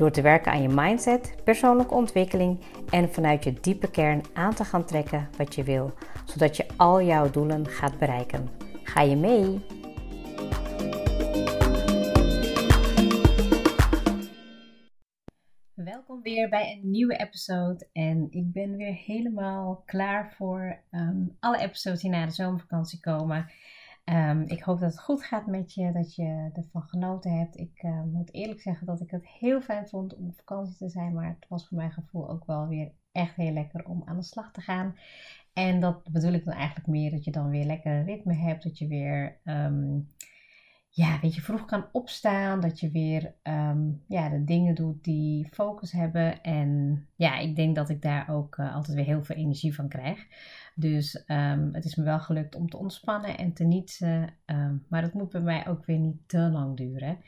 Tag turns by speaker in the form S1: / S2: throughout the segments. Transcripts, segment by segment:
S1: Door te werken aan je mindset, persoonlijke ontwikkeling en vanuit je diepe kern aan te gaan trekken wat je wil, zodat je al jouw doelen gaat bereiken. Ga je mee? Welkom weer bij een nieuwe episode en ik ben weer helemaal klaar voor ehm, alle episodes die na de zomervakantie komen. Ehm, ik hoop dat het goed gaat met je, dat je ervan genoten hebt. Ik eh, moet eerlijk zeggen dat ik het heel fijn vond om op vakantie te zijn, maar het was voor mijn gevoel ook wel weer echt heel lekker om aan de slag te gaan. En dat bedoel ik dan eigenlijk meer dat je dan weer lekker ritme hebt, dat je weer ehm, ja, weet je, vroeg kan opstaan, dat je weer ehm, ja, de dingen doet die focus hebben. En ja, ik denk dat ik daar ook uh, altijd weer heel veel energie van krijg. Dus um, het is me wel gelukt om te ontspannen en te nietsen. Um, maar dat moet bij mij ook weer niet te lang duren.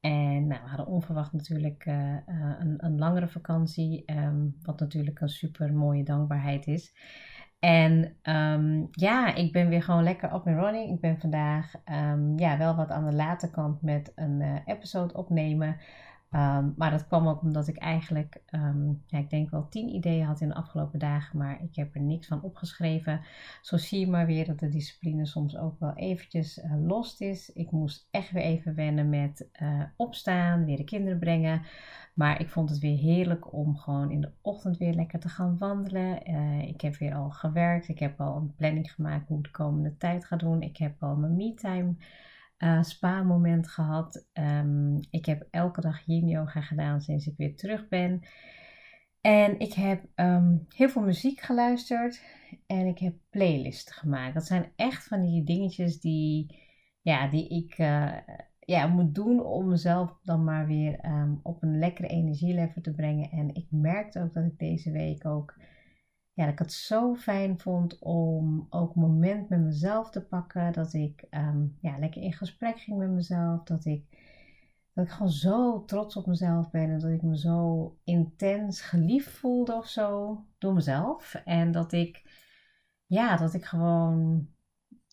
S1: En nou, we hadden onverwacht natuurlijk uh, uh, een, een, langere vakantie, wat natuurlijk een super mooie dankbaarheid is. En um, ja, ik ben weer gewoon lekker op en running. Ik ben vandaag um, ja, wel wat aan de late kant met een uh, episode opnemen. Um, maar dat kwam ook omdat ik eigenlijk, ja, ik denk wel tien ideeën had in de afgelopen dagen, maar ik heb er niks van opgeschreven. Zo zie je maar weer dat de discipline soms ook wel eventjes uh, lost is. Ik moest echt weer even wennen met uh, opstaan, weer de kinderen brengen. Maar ik vond het weer heerlijk om gewoon in de ochtend weer lekker te gaan wandelen. Uh, ik heb weer al gewerkt. Ik heb al een planning gemaakt hoe ik de komende tijd ga doen. Ik heb al mijn me-time uh, spa moment gehad. Um, ik heb elke dag yin yoga gedaan sinds ik weer terug ben. En ik heb um, heel veel muziek geluisterd. En ik heb playlists gemaakt. Dat zijn echt van die dingetjes die, ja, die ik... Uh, ja, moet doen om mezelf dan maar weer um, op een lekkere energielevel te brengen. En ik merkte ook dat ik deze week ook, ja, dat ik het zo fijn vond om ook een moment met mezelf te pakken. Dat ik um, ja, lekker in gesprek ging met mezelf. Dat ik, dat ik gewoon zo trots op mezelf ben. En dat ik me zo intens geliefd voelde of zo door mezelf. En dat ik, ja, dat ik gewoon...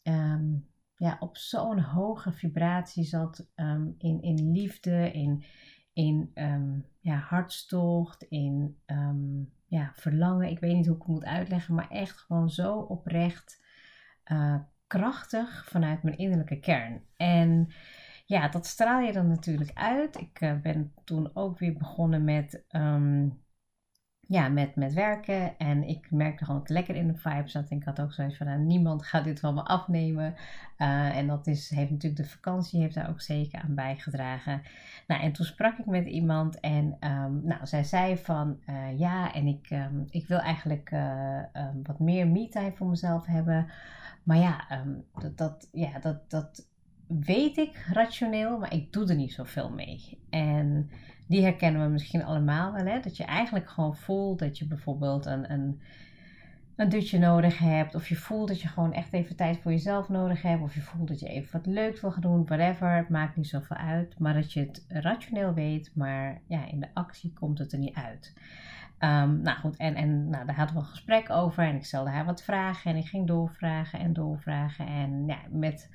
S1: Um, ja, op zo'n hoge vibratie zat um, in, in liefde, in, in ja, hartstocht, in ja, verlangen. Ik weet niet hoe ik het moet uitleggen, maar echt gewoon zo oprecht uh, krachtig vanuit mijn innerlijke kern. En ja, dat straal je dan natuurlijk uit. Ik uh, ben toen ook weer begonnen met ja, met, met werken. En ik merkte gewoon dat ik lekker in de vibe zat. En ik had ook zoiets van, nou, niemand gaat dit van me afnemen. Uh, en dat is, heeft natuurlijk de vakantie heeft daar ook zeker aan bijgedragen. Nou, en toen sprak ik met iemand en um, nou, zij zei van, uh, ja, en ik, um, ik wil eigenlijk uh, um, wat meer me-time voor mezelf hebben. Maar ja, dat, dat, ja dat, dat weet ik rationeel, maar ik doe er niet zoveel mee. En die herkennen we misschien allemaal wel. Hè? Dat je eigenlijk gewoon voelt dat je bijvoorbeeld een, een, een dutje nodig hebt. Of je voelt dat je gewoon echt even tijd voor jezelf nodig hebt. Of je voelt dat je even wat leuks wil gaan doen. Whatever. Het maakt niet zoveel uit. Maar dat je het rationeel weet. Maar ja, in de actie komt het er niet uit. Um, nou goed, en, en nou, daar hadden we een gesprek over. En ik stelde haar wat vragen. En ik ging doorvragen en doorvragen. En ja, met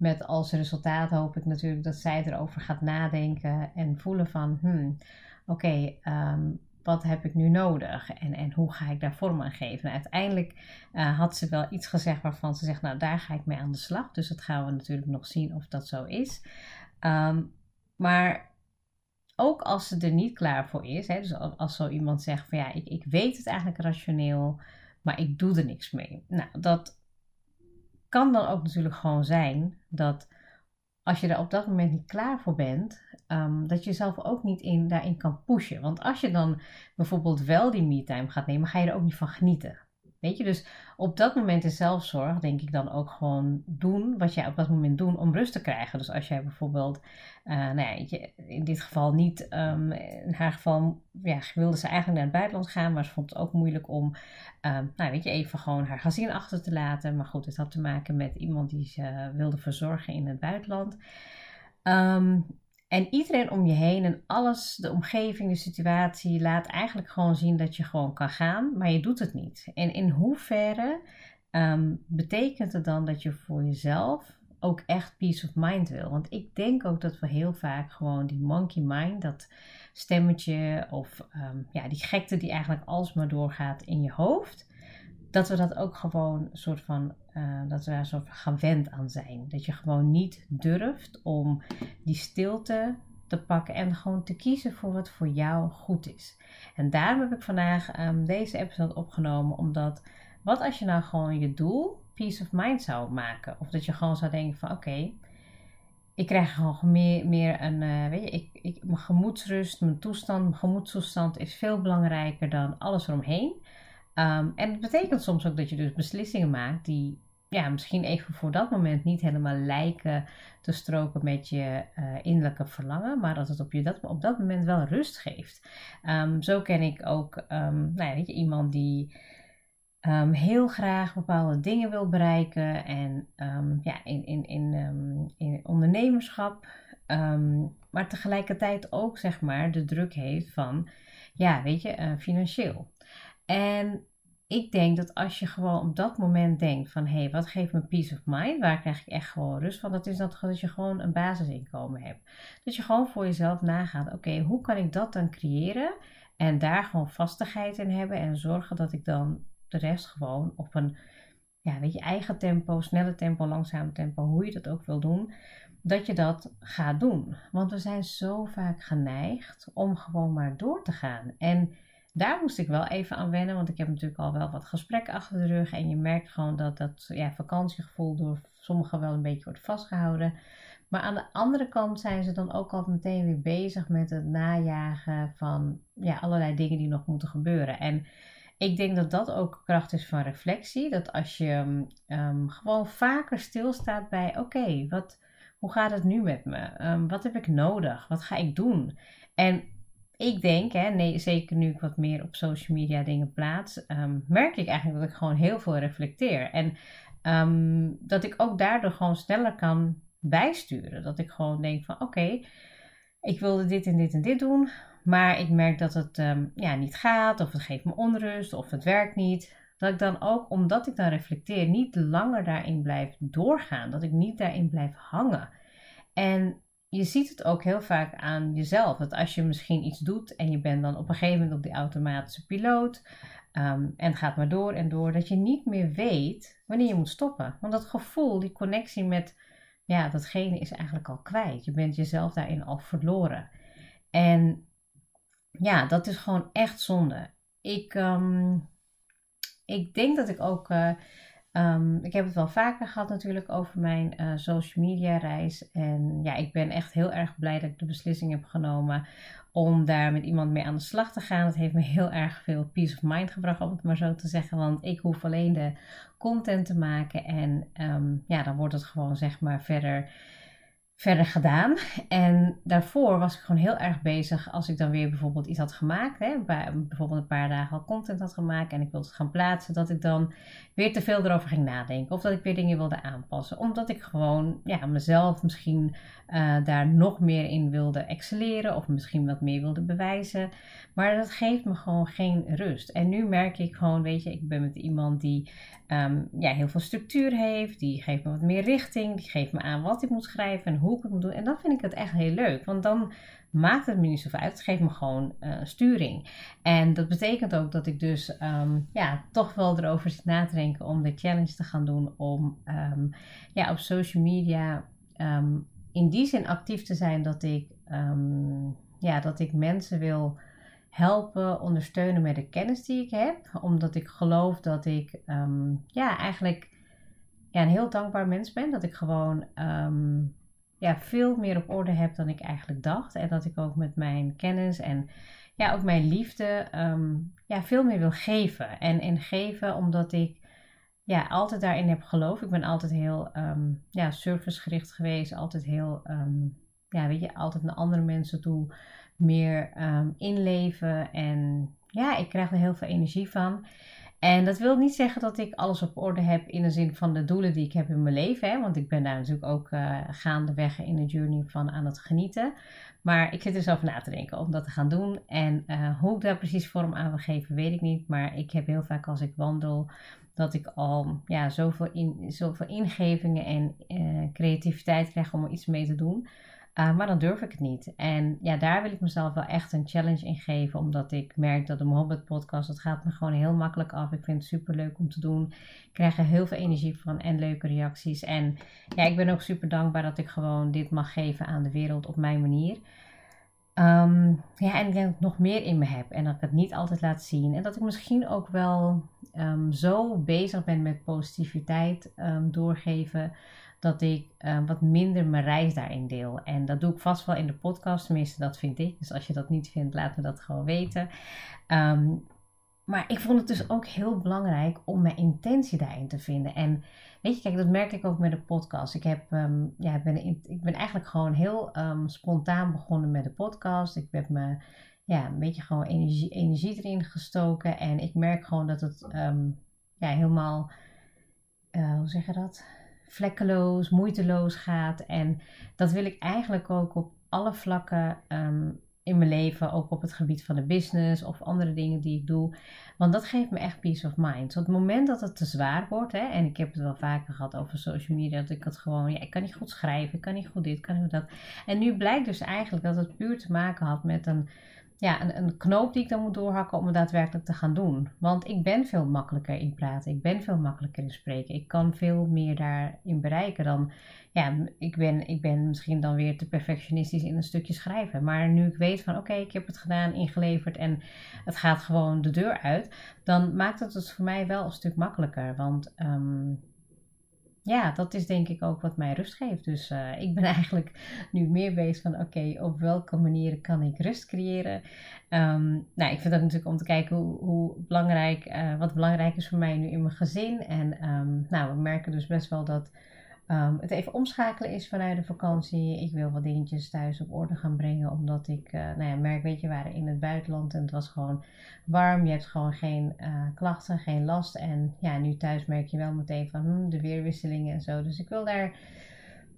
S1: met als resultaat hoop ik natuurlijk dat zij erover gaat nadenken en voelen van, hmm, oké, ehm, wat heb ik nu nodig en, en hoe ga ik daar vorm aan geven? Nou, uiteindelijk uh, had ze wel iets gezegd waarvan ze zegt, nou daar ga ik mee aan de slag. Dus dat gaan we natuurlijk nog zien of dat zo is. Um, maar ook als ze er niet klaar voor is, hè, dus als, als zo iemand zegt van ja, ik, ik weet het eigenlijk rationeel, maar ik doe er niks mee. Nou, dat, kan dan ook natuurlijk gewoon zijn dat als je er op dat moment niet klaar voor bent, um, dat je jezelf ook niet in, daarin kan pushen. Want als je dan bijvoorbeeld wel die me-time gaat nemen, ga je er ook niet van genieten. Weet je, dus op dat moment in zelfzorg denk ik dan ook gewoon doen wat jij op dat moment doet om rust te krijgen. Dus als jij bijvoorbeeld, uh, nou ja, in dit geval niet, um, in haar geval ja, wilde ze eigenlijk naar het buitenland gaan, maar ze vond het ook moeilijk om, um, nou weet je, even gewoon haar gezin achter te laten. Maar goed, het had te maken met iemand die ze wilde verzorgen in het buitenland. Um, en iedereen om je heen en alles, de omgeving, de situatie, laat eigenlijk gewoon zien dat je gewoon kan gaan, maar je doet het niet. En in hoeverre um, betekent het dan dat je voor jezelf ook echt peace of mind wil? Want ik denk ook dat we heel vaak gewoon die monkey mind, dat stemmetje of um, ja, die gekte die eigenlijk alsmaar doorgaat in je hoofd, dat we dat ook gewoon een soort van, uh, dat we daar soort gewend aan zijn. Dat je gewoon niet durft om die stilte te pakken en gewoon te kiezen voor wat voor jou goed is. En daarom heb ik vandaag um, deze episode opgenomen, omdat wat als je nou gewoon je doel peace of mind zou maken? Of dat je gewoon zou denken van oké, ik krijg gewoon meer, meer een, uh, weet je, ik, ik, mijn gemoedsrust, mijn toestand, mijn gemoedstoestand is veel belangrijker dan alles eromheen. Um, en het betekent soms ook dat je dus beslissingen maakt die ja, misschien even voor dat moment niet helemaal lijken te stroken met je uh, innerlijke verlangen, maar dat het op, je dat, op dat moment wel rust geeft. Um, zo ken ik ook um, nou ja, weet je, iemand die heel graag bepaalde dingen wil bereiken en ja, in, in, in, in ondernemerschap, maar tegelijkertijd ook zeg maar de druk heeft van, ja, weet je, uh, financieel. En ik denk dat als je gewoon op dat moment denkt van hé, hey, wat geeft me peace of mind? Waar krijg ik echt gewoon rust van? Dat is dat, dat je gewoon een basisinkomen hebt. Dat je gewoon voor jezelf nagaat, oké, hoe kan ik dat dan creëren? En daar gewoon vastigheid in hebben en zorgen dat ik dan de rest gewoon op een ja, weet je, eigen tempo, snelle tempo, langzame tempo, hoe je dat ook wil doen, dat je dat gaat doen. Want we zijn zo vaak geneigd om gewoon maar door te gaan. En daar moest ik wel even aan wennen, want ik heb natuurlijk al wel wat gesprekken achter de rug. En je merkt gewoon dat dat ja, vakantiegevoel door sommigen wel een beetje wordt vastgehouden. Maar aan de andere kant zijn ze dan ook al meteen weer bezig met het najagen van ja, allerlei dingen die nog moeten gebeuren. En ik denk dat dat ook kracht is van reflectie. Dat als je um, gewoon vaker stilstaat bij: oké, wat hoe gaat het nu met me? Um, wat heb ik nodig? Wat ga ik doen? En ik denk, hè, nee, zeker nu ik wat meer op social media dingen plaats, um, merk ik eigenlijk dat ik gewoon heel veel reflecteer. En um, dat ik ook daardoor gewoon sneller kan bijsturen. Dat ik gewoon denk van oké, ik wilde dit en dit en dit doen, maar ik merk dat het um, ja, niet gaat, of het geeft me onrust, of het werkt niet. Dat ik dan ook, omdat ik dan reflecteer, niet langer daarin blijf doorgaan. Dat ik niet daarin blijf hangen. En je ziet het ook heel vaak aan jezelf. Dat als je misschien iets doet en je bent dan op een gegeven moment op die automatische piloot. Um, en gaat maar door en door. Dat je niet meer weet wanneer je moet stoppen. Want dat gevoel, die connectie met ja, datgene is eigenlijk al kwijt. Je bent jezelf daarin al verloren. En ja, dat is gewoon echt zonde. Ik, um, ik denk dat ik ook. Uh, Um, ik heb het wel vaker gehad natuurlijk over mijn uh, social media reis. En ja, ik ben echt heel erg blij dat ik de beslissing heb genomen om daar met iemand mee aan de slag te gaan. Het heeft me heel erg veel peace of mind gebracht, om het maar zo te zeggen. Want ik hoef alleen de content te maken en um, ja, dan wordt het gewoon zeg maar verder verder gedaan. En daarvoor was ik gewoon heel erg bezig als ik dan weer bijvoorbeeld iets had gemaakt. Hè, bijvoorbeeld een paar dagen al content had gemaakt en ik wilde het gaan plaatsen. Dat ik dan weer te veel erover ging nadenken. Of dat ik weer dingen wilde aanpassen. Omdat ik gewoon ja, mezelf misschien uh, daar nog meer in wilde excelleren. Of misschien wat meer wilde bewijzen. Maar dat geeft me gewoon geen rust. En nu merk ik gewoon, weet je, ik ben met iemand die um, ja, heel veel structuur heeft. Die geeft me wat meer richting. Die geeft me aan wat ik moet schrijven en hoe doen. En dan vind ik het echt heel leuk. Want dan maakt het me niet zoveel uit. Het geeft me gewoon uh, sturing. En dat betekent ook dat ik dus um, ja, toch wel erover zit na denken om de challenge te gaan doen. Om um, ja, op social media um, in die zin actief te zijn dat ik, ja, dat ik mensen wil helpen, ondersteunen met de kennis die ik heb. Omdat ik geloof dat ik ja, eigenlijk een heel dankbaar mens ben. Dat ik gewoon ja, veel meer op orde heb dan ik eigenlijk dacht. En dat ik ook met mijn kennis en ja, ook mijn liefde ehm, ja, veel meer wil geven. En, en geven omdat ik ja, altijd daarin heb geloofd. Ik ben altijd heel um, ja, servicegericht geweest. Altijd heel, ja, weet je, altijd naar andere mensen toe meer inleven. En ja, ik krijg er heel veel energie van. En dat wil niet zeggen dat ik alles op orde heb in de zin van de doelen die ik heb in mijn leven. Hè? Want ik ben daar natuurlijk ook uh, gaandeweg in de journey van aan het genieten. Maar ik zit er zelf na te denken om dat te gaan doen. En uh, hoe ik daar precies vorm aan wil geven, weet ik niet. Maar ik heb heel vaak als ik wandel, dat ik al ja, zoveel, in, zoveel ingevingen en uh, creativiteit krijg om er iets mee te doen. Uh, maar dan durf ik het niet. En ja, daar wil ik mezelf wel echt een challenge in geven. Omdat ik merk dat de Mohammed podcast, dat gaat me gewoon heel makkelijk af. Ik vind het super leuk om te doen. Ik krijg er heel veel energie van en leuke reacties. En ja, ik ben ook super dankbaar dat ik gewoon dit mag geven aan de wereld op mijn manier. Um, ja, en dat ik nog meer in me heb en dat ik het niet altijd laat zien. En dat ik misschien ook wel um, zo bezig ben met positiviteit um, doorgeven dat ik uh, wat minder mijn reis daarin deel. En dat doe ik vast wel in de podcast, tenminste dat vind ik. Dus als je dat niet vindt, laat me dat gewoon weten. Um, maar ik vond het dus ook heel belangrijk om mijn intentie daarin te vinden. En weet je, kijk, dat merk ik ook met de podcast. Ik, heb, um, ja, ben, ik ben eigenlijk gewoon heel um, spontaan begonnen met de podcast. Ik heb me ja, een beetje gewoon energie, energie erin gestoken. En ik merk gewoon dat het ja, helemaal, uh, hoe zeg je dat? Vlekkeloos, moeiteloos gaat. En dat wil ik eigenlijk ook op alle vlakken um, in mijn leven, ook op het gebied van de business of andere dingen die ik doe. Want dat geeft me echt peace of mind. Op het moment dat het te zwaar wordt, hè, en ik heb het wel vaker gehad over social media, dat ik het gewoon, ja, ik kan niet goed schrijven, ik kan niet goed dit, kan niet goed dat. En nu blijkt dus eigenlijk dat het puur te maken had met een ja, een, een, knoop die ik dan moet doorhakken om het daadwerkelijk te gaan doen. Want ik ben veel makkelijker in praten. Ik ben veel makkelijker in spreken. Ik kan veel meer daarin bereiken dan. Ja, ik ben, ik ben misschien dan weer te perfectionistisch in een stukje schrijven. Maar nu ik weet van oké, ik heb het gedaan, ingeleverd en het gaat gewoon de deur uit. Dan maakt het het voor mij wel een stuk makkelijker. Want um, ja, dat is denk ik ook wat mij rust geeft. Dus uh, ik ben eigenlijk nu meer bezig van oké, op welke manieren kan ik rust creëren. Um, nou, ik vind dat natuurlijk om te kijken hoe, hoe belangrijk, uh, wat belangrijk is voor mij nu in mijn gezin. En um, nou, we merken dus best wel dat Um, het even omschakelen is vanuit de vakantie. Ik wil wat dingetjes thuis op orde gaan brengen. Omdat ik, uh, nou ja, merk, weet je, we waren in het buitenland en het was gewoon warm. Je hebt gewoon geen uh, klachten, geen last. En ja, nu thuis merk je wel meteen van hmm, de weerwisselingen en zo. Dus ik wil daar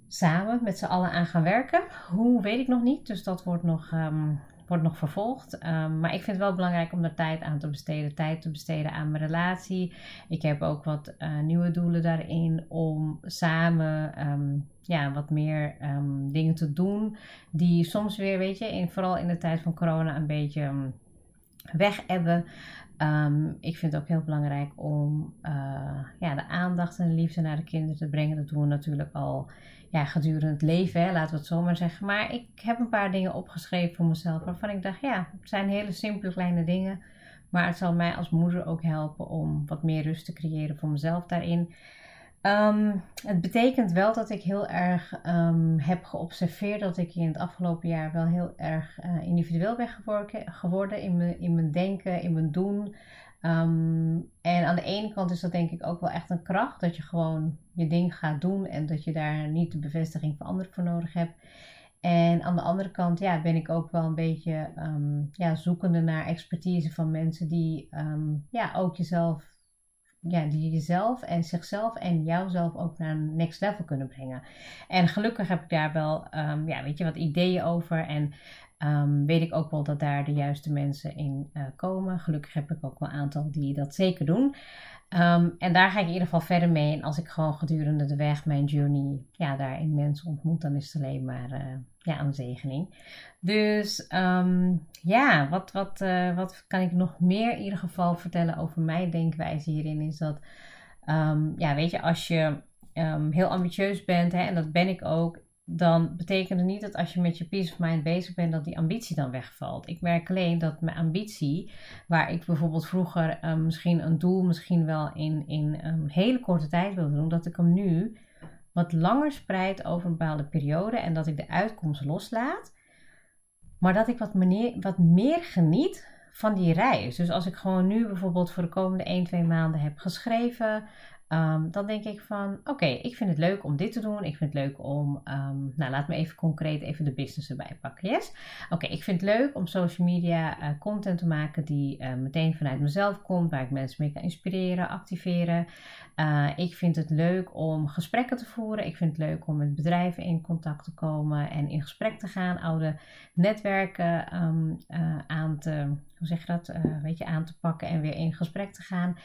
S1: samen met z'n allen aan gaan werken. Hoe weet ik nog niet. Dus dat wordt nog um, wordt nog vervolgd. Um, maar ik vind het wel belangrijk om er tijd aan te besteden. Tijd te besteden aan mijn relatie. Ik heb ook wat uh, nieuwe doelen daarin om samen um, ja, wat meer um, dingen te doen. Die soms weer, weet je, in, vooral in de tijd van corona een beetje weg hebben. Um, ik vind het ook heel belangrijk om uh, ja, de aandacht en de liefde naar de kinderen te brengen. Dat doen we natuurlijk al ja, gedurende het leven, hè, laten we het zo maar zeggen. Maar ik heb een paar dingen opgeschreven voor mezelf waarvan ik dacht, ja, het zijn hele simpele kleine dingen. Maar het zal mij als moeder ook helpen om wat meer rust te creëren voor mezelf daarin. Um, het betekent wel dat ik heel erg um, heb geobserveerd dat ik in het afgelopen jaar wel heel erg uh, individueel ben geworden in mijn, in mijn denken, in mijn doen. Um, en aan de ene kant is dat denk ik ook wel echt een kracht, dat je gewoon je ding gaat doen en dat je daar niet de bevestiging van anderen voor nodig hebt. En aan de andere kant ja, ben ik ook wel een beetje ja, zoekende naar expertise van mensen die ja, ook jezelf, ja, die jezelf en zichzelf en jouzelf ook naar een next level kunnen brengen. En gelukkig heb ik daar wel ja, weet je, wat ideeën over. En Um, weet ik ook wel dat daar de juiste mensen in uh, komen. Gelukkig heb ik ook wel een aantal die dat zeker doen. Um, en daar ga ik in ieder geval verder mee. En als ik gewoon gedurende de weg mijn journey ja, daarin mensen ontmoet, dan is het alleen maar uh, ja, een zegening. Dus um, ja, wat, wat, uh, wat kan ik nog meer in ieder geval vertellen over mijn denkwijze hierin? Is dat, ja, weet je, als je heel ambitieus bent, hè, en dat ben ik ook, dan betekent het niet dat als je met je peace of mind bezig bent, dat die ambitie dan wegvalt. Ik merk alleen dat mijn ambitie, waar ik bijvoorbeeld vroeger misschien een doel misschien wel in, in hele korte tijd wilde doen, dat ik hem nu wat langer spreid over een bepaalde periode en dat ik de uitkomst loslaat. Maar dat ik wat, wat meer geniet van die reis. Dus als ik gewoon nu bijvoorbeeld voor de komende 1, 2 maanden heb geschreven, Um, dan denk ik van, oké, ik vind het leuk om dit te doen. Ik vind het leuk om, um, nou laat me even concreet even de business erbij pakken, yes? Oké, ik vind het leuk om social media uh, content te maken die uh, meteen vanuit mezelf komt, waar ik mensen mee kan inspireren, activeren. Uh, ik vind het leuk om gesprekken te voeren. Ik vind het leuk om met bedrijven in contact te komen en in gesprek te gaan, oude netwerken um, aan te hoe zeg dat, uh, weet je, aan te pakken en weer in gesprek te gaan.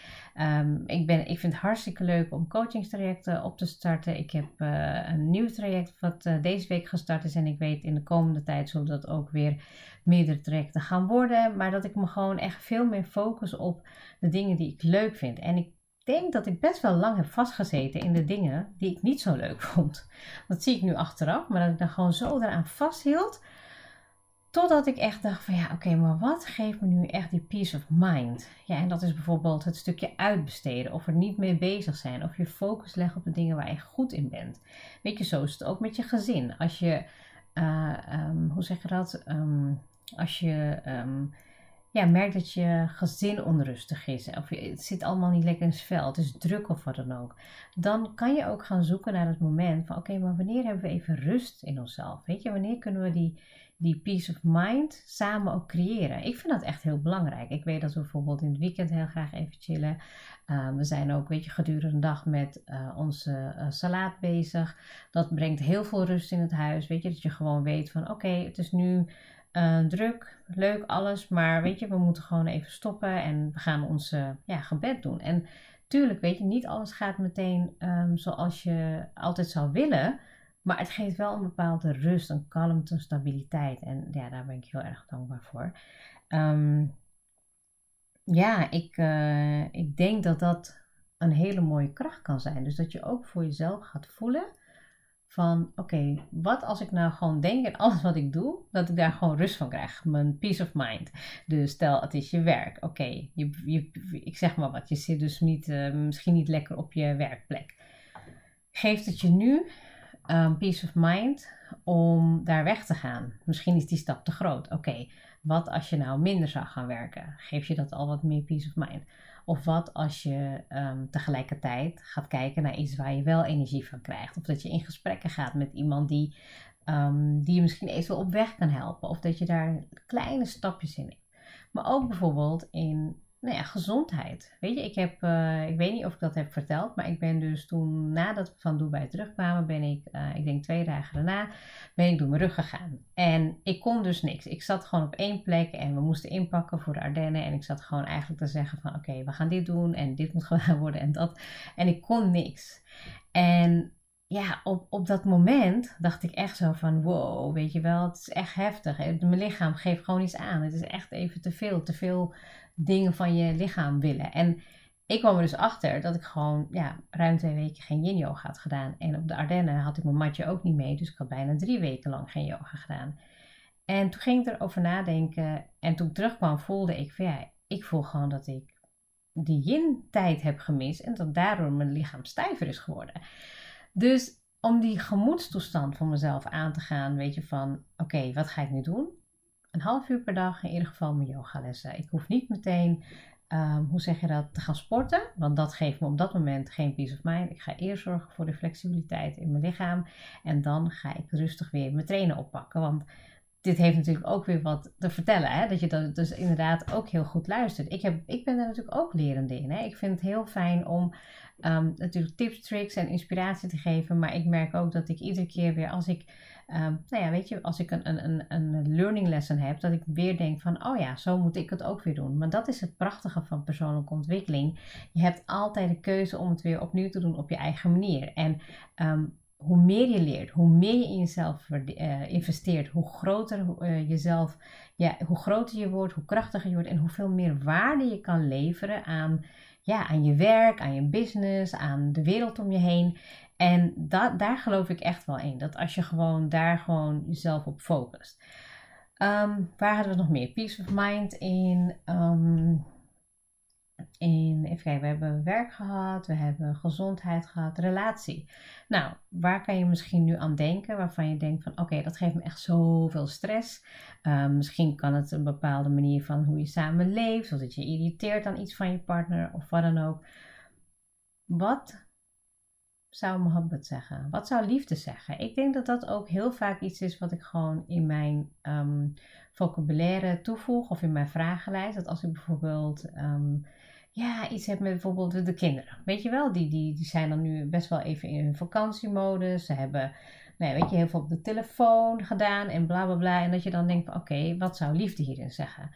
S1: Um, ik, ben, ik vind het hartstikke leuk om coachingstrajecten op te starten. Ik heb uh, een nieuw traject wat uh, deze week gestart is en ik weet in de komende tijd zullen dat ook weer meerdere trajecten gaan worden. Maar dat ik me gewoon echt veel meer focus op de dingen die ik leuk vind. En ik denk dat ik best wel lang heb vastgezeten in de dingen die ik niet zo leuk vond. Dat zie ik nu achteraf, maar dat ik dan gewoon zo eraan vasthield Totdat ik echt dacht van ja, oké, maar wat geeft me nu echt die peace of mind? Ja, en dat is bijvoorbeeld het stukje uitbesteden of er niet mee bezig zijn of je focus leggen op de dingen waar je goed in bent. Weet je, zo is het ook met je gezin. Als je, uh, um, hoe zeg je dat? Um, als je um, ja, merkt dat je gezin onrustig is of je, het zit allemaal niet lekker in het vel, het is druk of wat dan ook, dan kan je ook gaan zoeken naar het moment van oké, maar wanneer hebben we even rust in onszelf? Weet je, wanneer kunnen we die die peace of mind samen ook creëren. Ik vind dat echt heel belangrijk. Ik weet dat we bijvoorbeeld in het weekend heel graag even chillen. Uh, we zijn ook, weet je, gedurende de dag met uh, onze uh, salaat bezig. Dat brengt heel veel rust in het huis. Weet je, dat je gewoon weet van oké, het is nu druk, leuk alles. Maar weet je, we moeten gewoon even stoppen en we gaan ons ja, gebed doen. En tuurlijk, weet je, niet alles gaat meteen um, zoals je altijd zou willen. Maar het geeft wel een bepaalde rust, een kalmte, een stabiliteit. En ja, daar ben ik heel erg dankbaar voor. Um, ja, ik, uh, ik denk dat dat een hele mooie kracht kan zijn. Dus dat je ook voor jezelf gaat voelen van oké, wat als ik nou gewoon denk en alles wat ik doe, dat ik daar gewoon rust van krijg. Mijn peace of mind. Dus stel het is je werk. Oké, je, je, ik zeg maar wat, je zit dus niet, uh, misschien niet lekker op je werkplek. Geeft het je nu um, peace of mind om daar weg te gaan. Misschien is die stap te groot. Oké, wat als je nou minder zou gaan werken? Geef je dat al wat meer peace of mind? Of wat als je um, tegelijkertijd gaat kijken naar iets waar je wel energie van krijgt? Of dat je in gesprekken gaat met iemand die, um, die je misschien even op weg kan helpen. Of dat je daar kleine stapjes in neemt. Maar ook bijvoorbeeld in nou ja, gezondheid. Weet je, ik heb, uh, ik weet niet of ik dat heb verteld, maar ik ben dus toen, nadat we van Dubai terugkwamen, ben ik, uh, ik denk twee dagen daarna, ben ik door mijn rug gegaan. En ik kon dus niks. Ik zat gewoon op één plek en we moesten inpakken voor de Ardennen. En ik zat gewoon eigenlijk te zeggen van, oké, we gaan dit doen en dit moet gedaan worden en dat. En ik kon niks. En ja, op, op dat moment dacht ik echt zo van, wow, weet je wel, het is echt heftig. Mijn lichaam geeft gewoon iets aan. Het is echt even te veel, te veel dingen van je lichaam willen. En ik kwam er dus achter dat ik gewoon ja, ruim twee weken geen yin yoga had gedaan. En op de Ardennen had ik mijn matje ook niet mee. Dus ik had bijna drie weken lang geen yoga gedaan. En toen ging ik erover nadenken. En toen ik terugkwam voelde ik van ja, ik voel gewoon dat ik die yin tijd heb gemist. En dat daardoor mijn lichaam stijver is geworden. Dus om die gemoedstoestand van mezelf aan te gaan, weet je van oké, wat ga ik nu doen? Een half uur per dag in ieder geval mijn yogalessen. Ik hoef niet meteen, um, hoe zeg je dat, te gaan sporten. Want dat geeft me op dat moment geen peace of mind. Ik ga eerst zorgen voor de flexibiliteit in mijn lichaam. En dan ga ik rustig weer mijn trainen oppakken. Want dit heeft natuurlijk ook weer wat te vertellen. Hè? Dat je dat dus inderdaad ook heel goed luistert. Ik, heb, ik ben daar natuurlijk ook lerende in. Hè? Ik vind het heel fijn om um, natuurlijk tips, tricks en inspiratie te geven. Maar ik merk ook dat ik iedere keer weer als ik Um, nou ja, weet je, als ik een, een, een learning lesson heb, dat ik weer denk van, oh ja, zo moet ik het ook weer doen. Maar dat is het prachtige van persoonlijke ontwikkeling. Je hebt altijd de keuze om het weer opnieuw te doen op je eigen manier. En um, hoe meer je leert, hoe meer je in jezelf uh, investeert, hoe groter uh, jezelf, ja, hoe groter je wordt, hoe krachtiger je wordt en hoeveel meer waarde je kan leveren aan, ja, aan je werk, aan je business, aan de wereld om je heen. En dat, daar geloof ik echt wel in. Dat als je gewoon daar gewoon jezelf op focust. Um, waar hadden we nog meer? Peace of mind in. Um, in, even kijken, we hebben werk gehad, we hebben gezondheid gehad, relatie. Nou, waar kan je misschien nu aan denken waarvan je denkt van oké, dat geeft me echt zoveel stress. Uh, misschien kan het een bepaalde manier van hoe je samen leeft, of dat je irriteert aan iets van je partner of wat dan ook. Wat zou Mohammed zeggen? Wat zou liefde zeggen? Ik denk dat dat ook heel vaak iets is wat ik gewoon in mijn um, vocabulaire toevoeg of in mijn vragenlijst. Dat als ik bijvoorbeeld um, ja, iets heb met bijvoorbeeld de kinderen. Weet je wel, die, die, die zijn dan nu best wel even in hun vakantiemodus. Ze hebben, nou ja, weet je, heel veel op de telefoon gedaan en bla bla bla. En dat je dan denkt oké, wat zou liefde hierin zeggen?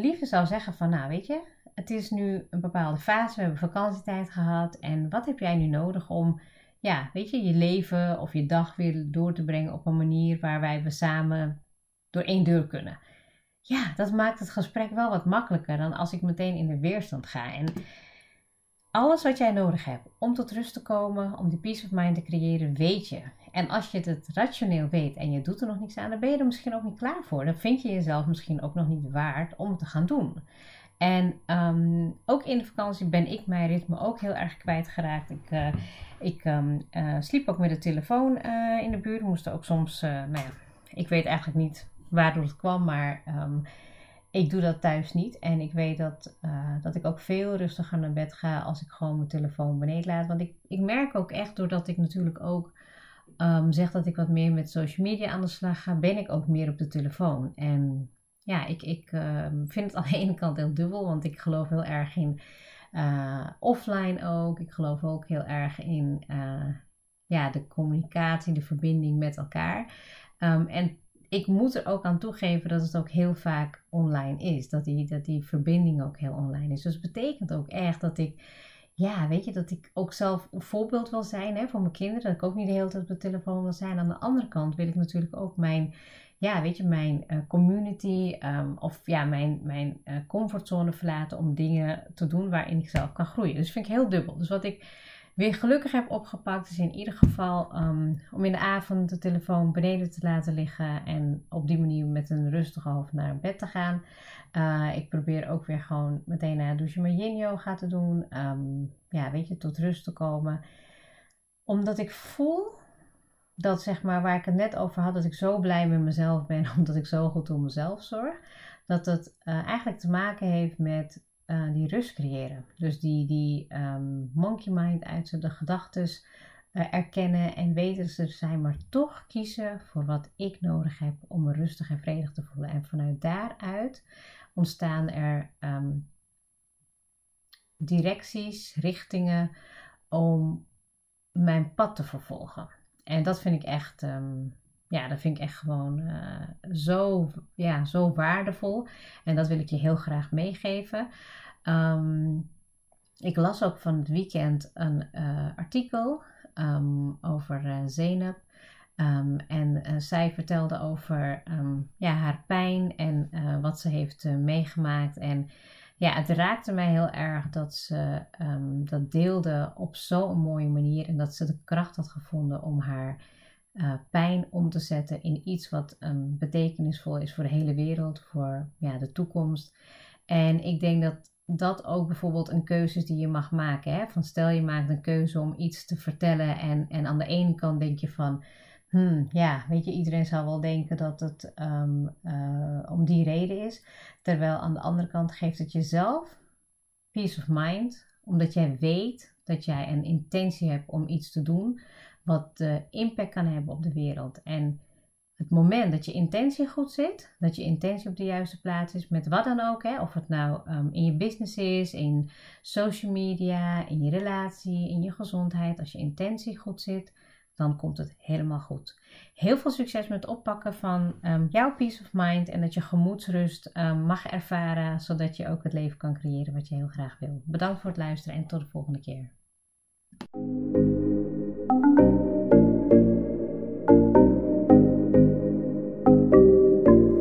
S1: Liefde zou zeggen van, nou weet je, het is nu een bepaalde fase. We hebben vakantietijd gehad. En wat heb jij nu nodig om, ja, weet je, je leven of je dag weer door te brengen op een manier waar wij we samen door één deur kunnen? Ja, dat maakt het gesprek wel wat makkelijker dan als ik meteen in de weerstand ga. En alles wat jij nodig hebt om tot rust te komen, om die peace of mind te creëren, weet je. En als je het rationeel weet en je doet er nog niks aan, dan ben je er misschien ook niet klaar voor. Dan vind je jezelf misschien ook nog niet waard om het te gaan doen. En um, ook in de vakantie ben ik mijn ritme ook heel erg kwijtgeraakt. Ik, uh, ik um, uh, sliep ook met de telefoon uh, in de buurt. We moesten ook soms, nou ja, ik weet eigenlijk niet waardoor het kwam, maar um, ik doe dat thuis niet. En ik weet dat, dat ik ook veel rustiger naar bed ga als ik gewoon mijn telefoon beneden laat. Want ik, ik merk ook echt, doordat ik natuurlijk ook zeg dat ik wat meer met social media aan de slag ga, ben ik ook meer op de telefoon. En ja, ik, ik uh, vind het aan de ene kant heel dubbel, want ik geloof heel erg in uh, offline ook. Ik geloof ook heel erg in uh, ja, de communicatie, de verbinding met elkaar. Um, en ik moet er ook aan toegeven dat het ook heel vaak online is. Dat die, dat die verbinding ook heel online is. Dus dat betekent ook echt dat ik ja, weet je, dat ik ook zelf een voorbeeld wil zijn hè, voor mijn kinderen. Dat ik ook niet de hele tijd op de telefoon wil zijn. Aan de andere kant wil ik natuurlijk ook mijn ja, weet je, mijn uh, community um, of ja, mijn, mijn uh, comfortzone verlaten om dingen te doen waarin ik zelf kan groeien. Dus vind ik heel dubbel. Dus wat ik weer gelukkig heb opgepakt is in ieder geval um, om in de avond de telefoon beneden te laten liggen en op die manier met een rustige hoofd naar bed te gaan. Uh, ik probeer ook weer gewoon meteen na het douchen mijn yin yoga te doen. Um, ja, weet je, tot rust te komen. Omdat ik voel dat zeg maar waar ik het net over had, dat ik zo blij met mezelf ben omdat ik zo goed voor mezelf zorg, dat het uh, eigenlijk te maken heeft met uh, die rust creëren. Dus die, die um, monkey mind uit de gedachten uh, erkennen en weten ze zijn, maar toch kiezen voor wat ik nodig heb om me rustig en vredig te voelen. En vanuit daaruit ontstaan er um, directies, richtingen om mijn pad te vervolgen. En dat vind ik echt, um, ja, dat vind ik echt gewoon uh, zo, ja, zo waardevol. En dat wil ik je heel graag meegeven. Um, ik las ook van het weekend een uh, artikel um, over uh, en zij vertelde over ja, haar pijn en wat ze heeft meegemaakt. En ja, het raakte mij heel erg dat ze dat deelde op zo'n mooie manier en dat ze de kracht had gevonden om haar uh, pijn om te zetten in iets wat um, betekenisvol is voor de hele wereld, voor ja, de toekomst. En ik denk dat dat ook bijvoorbeeld een keuze is die je mag maken. Hè? Van stel je maakt een keuze om iets te vertellen en, en aan de ene kant denk je van Hmm, ja, weet je, iedereen zal wel denken dat het um, uh, om die reden is. Terwijl aan de andere kant geeft het jezelf peace of mind, omdat jij weet dat jij een intentie hebt om iets te doen wat uh, impact kan hebben op de wereld. En het moment dat je intentie goed zit, dat je intentie op de juiste plaats is, met wat dan ook, hè, of het nou um, in je business is, in social media, in je relatie, in je gezondheid, als je intentie goed zit, dan komt het helemaal goed. Heel veel succes met het oppakken van um, jouw peace of mind en dat je gemoedsrust um, mag ervaren, zodat je ook het leven kan creëren wat je heel graag wil. Bedankt voor het luisteren en tot de volgende keer.